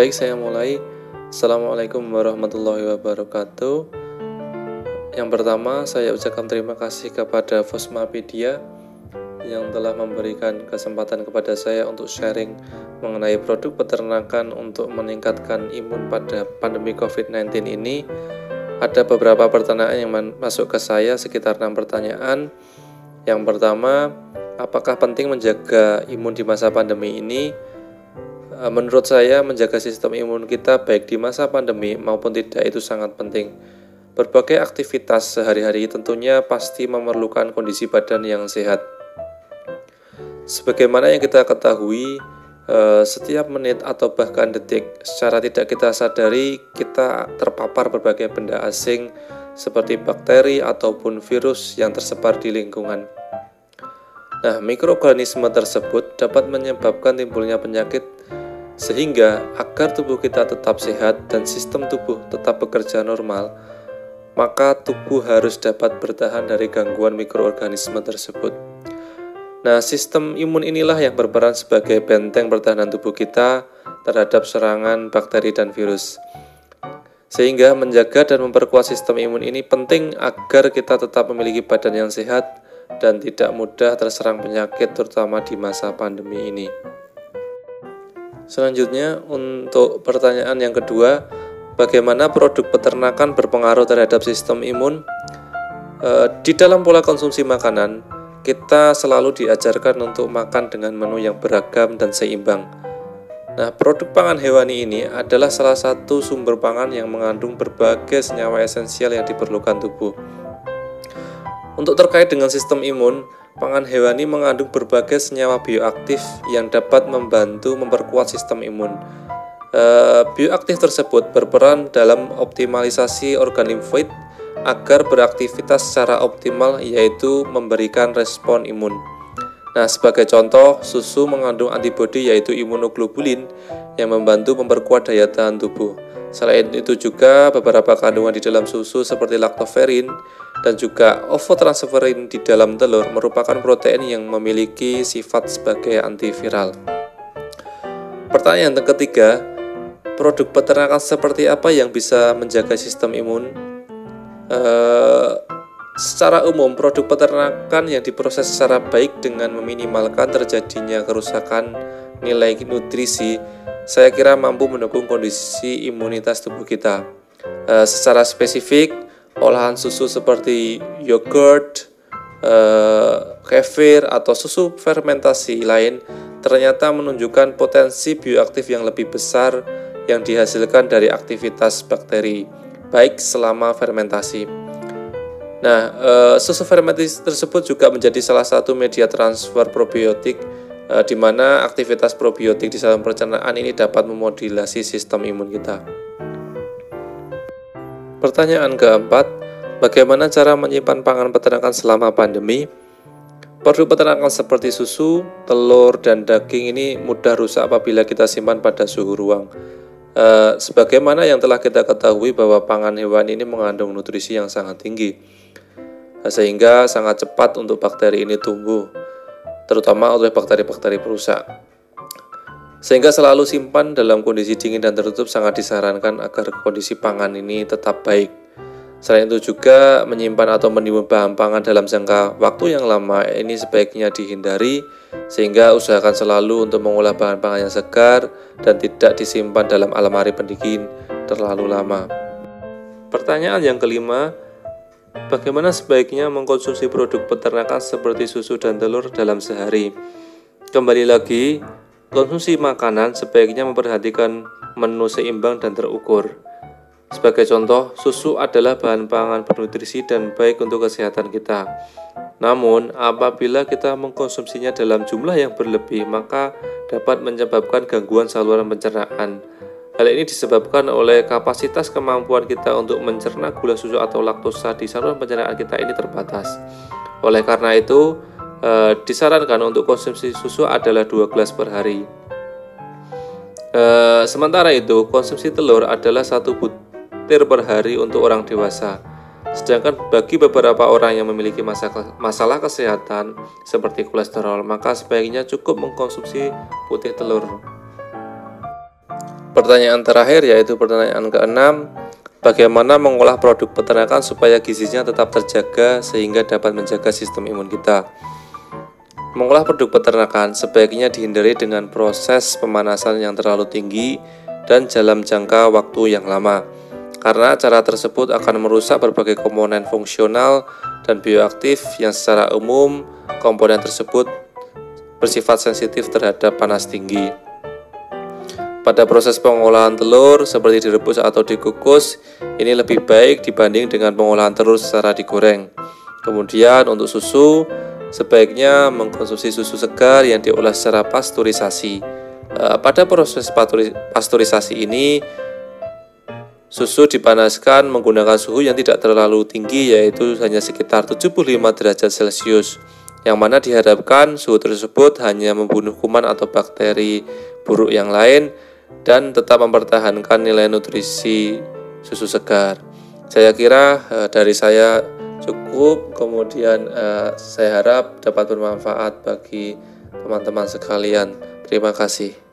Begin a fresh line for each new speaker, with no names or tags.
Baik, saya mulai. Assalamualaikum warahmatullahi wabarakatuh. Yang pertama, saya ucapkan terima kasih kepada Fosmapedia yang telah memberikan kesempatan kepada saya untuk sharing mengenai produk peternakan untuk meningkatkan imun pada pandemi COVID-19 ini. Ada beberapa pertanyaan yang masuk ke saya, sekitar enam pertanyaan. Yang pertama, apakah penting menjaga imun di masa pandemi ini? Eh, menurut saya, menjaga sistem imun kita baik di masa pandemi maupun tidak itu sangat penting. Berbagai aktivitas sehari-hari tentunya pasti memerlukan kondisi badan yang sehat. Sebagaimana yang kita ketahui, eh, setiap menit atau bahkan detik, secara tidak kita sadari, kita terpapar berbagai benda asing seperti bakteri ataupun virus yang tersebar di lingkungan. Nah, mikroorganisme tersebut dapat menyebabkan timbulnya penyakit sehingga agar tubuh kita tetap sehat dan sistem tubuh tetap bekerja normal, maka tubuh harus dapat bertahan dari gangguan mikroorganisme tersebut. Nah, sistem imun inilah yang berperan sebagai benteng pertahanan tubuh kita terhadap serangan bakteri dan virus. Sehingga menjaga dan memperkuat sistem imun ini penting agar kita tetap memiliki badan yang sehat dan tidak mudah terserang penyakit terutama di masa pandemi ini. Selanjutnya untuk pertanyaan yang kedua, bagaimana produk peternakan berpengaruh terhadap sistem imun? E, di dalam pola konsumsi makanan, kita selalu diajarkan untuk makan dengan menu yang beragam dan seimbang. Nah, produk pangan hewani ini adalah salah satu sumber pangan yang mengandung berbagai senyawa esensial yang diperlukan tubuh. Untuk terkait dengan sistem imun, Pangan hewani mengandung berbagai senyawa bioaktif yang dapat membantu memperkuat sistem imun. E, bioaktif tersebut berperan dalam optimalisasi organ limfoid agar beraktivitas secara optimal yaitu memberikan respon imun. Nah, sebagai contoh, susu mengandung antibodi yaitu imunoglobulin yang membantu memperkuat daya tahan tubuh. Selain itu juga beberapa kandungan di dalam susu seperti laktoferin dan juga ovotransferin di dalam telur merupakan protein yang memiliki sifat sebagai antiviral. Pertanyaan yang ketiga, produk peternakan seperti apa yang bisa menjaga sistem imun? E, secara umum, produk peternakan yang diproses secara baik dengan meminimalkan terjadinya kerusakan nilai nutrisi saya kira mampu mendukung kondisi imunitas tubuh kita. E, secara spesifik, olahan susu seperti yogurt, e, kefir, atau susu fermentasi lain ternyata menunjukkan potensi bioaktif yang lebih besar yang dihasilkan dari aktivitas bakteri, baik selama fermentasi. Nah, e, susu fermentasi tersebut juga menjadi salah satu media transfer probiotik Eh, di mana aktivitas probiotik di saluran pencernaan ini dapat memodulasi sistem imun kita. Pertanyaan keempat, bagaimana cara menyimpan pangan peternakan selama pandemi? Produk peternakan seperti susu, telur, dan daging ini mudah rusak apabila kita simpan pada suhu ruang. E, sebagaimana yang telah kita ketahui bahwa pangan hewan ini mengandung nutrisi yang sangat tinggi, sehingga sangat cepat untuk bakteri ini tumbuh terutama oleh bakteri-bakteri perusak. Sehingga selalu simpan dalam kondisi dingin dan tertutup sangat disarankan agar kondisi pangan ini tetap baik. Selain itu juga menyimpan atau menimbun bahan pangan dalam jangka waktu yang lama ini sebaiknya dihindari sehingga usahakan selalu untuk mengolah bahan pangan yang segar dan tidak disimpan dalam almari pendingin terlalu lama. Pertanyaan yang kelima, Bagaimana sebaiknya mengkonsumsi produk peternakan seperti susu dan telur dalam sehari? Kembali lagi, konsumsi makanan sebaiknya memperhatikan menu seimbang dan terukur. Sebagai contoh, susu adalah bahan pangan bernutrisi dan baik untuk kesehatan kita. Namun, apabila kita mengkonsumsinya dalam jumlah yang berlebih, maka dapat menyebabkan gangguan saluran pencernaan Hal ini disebabkan oleh kapasitas kemampuan kita untuk mencerna gula susu atau laktosa di saluran pencernaan kita ini terbatas. Oleh karena itu, eh, disarankan untuk konsumsi susu adalah 2 gelas per hari. Eh, sementara itu, konsumsi telur adalah satu butir per hari untuk orang dewasa. Sedangkan bagi beberapa orang yang memiliki masalah kesehatan seperti kolesterol, maka sebaiknya cukup mengkonsumsi putih telur. Pertanyaan terakhir yaitu pertanyaan keenam, bagaimana mengolah produk peternakan supaya gizinya tetap terjaga sehingga dapat menjaga sistem imun kita. Mengolah produk peternakan sebaiknya dihindari dengan proses pemanasan yang terlalu tinggi dan dalam jangka waktu yang lama, karena cara tersebut akan merusak berbagai komponen fungsional dan bioaktif yang secara umum komponen tersebut bersifat sensitif terhadap panas tinggi. Pada proses pengolahan telur seperti direbus atau dikukus, ini lebih baik dibanding dengan pengolahan telur secara digoreng. Kemudian untuk susu, sebaiknya mengkonsumsi susu segar yang diolah secara pasteurisasi. Eh, pada proses pasteurisasi ini, susu dipanaskan menggunakan suhu yang tidak terlalu tinggi yaitu hanya sekitar 75 derajat Celcius yang mana diharapkan suhu tersebut hanya membunuh kuman atau bakteri buruk yang lain dan tetap mempertahankan nilai nutrisi susu segar. Saya kira uh, dari saya cukup, kemudian uh, saya harap dapat bermanfaat bagi teman-teman sekalian. Terima kasih.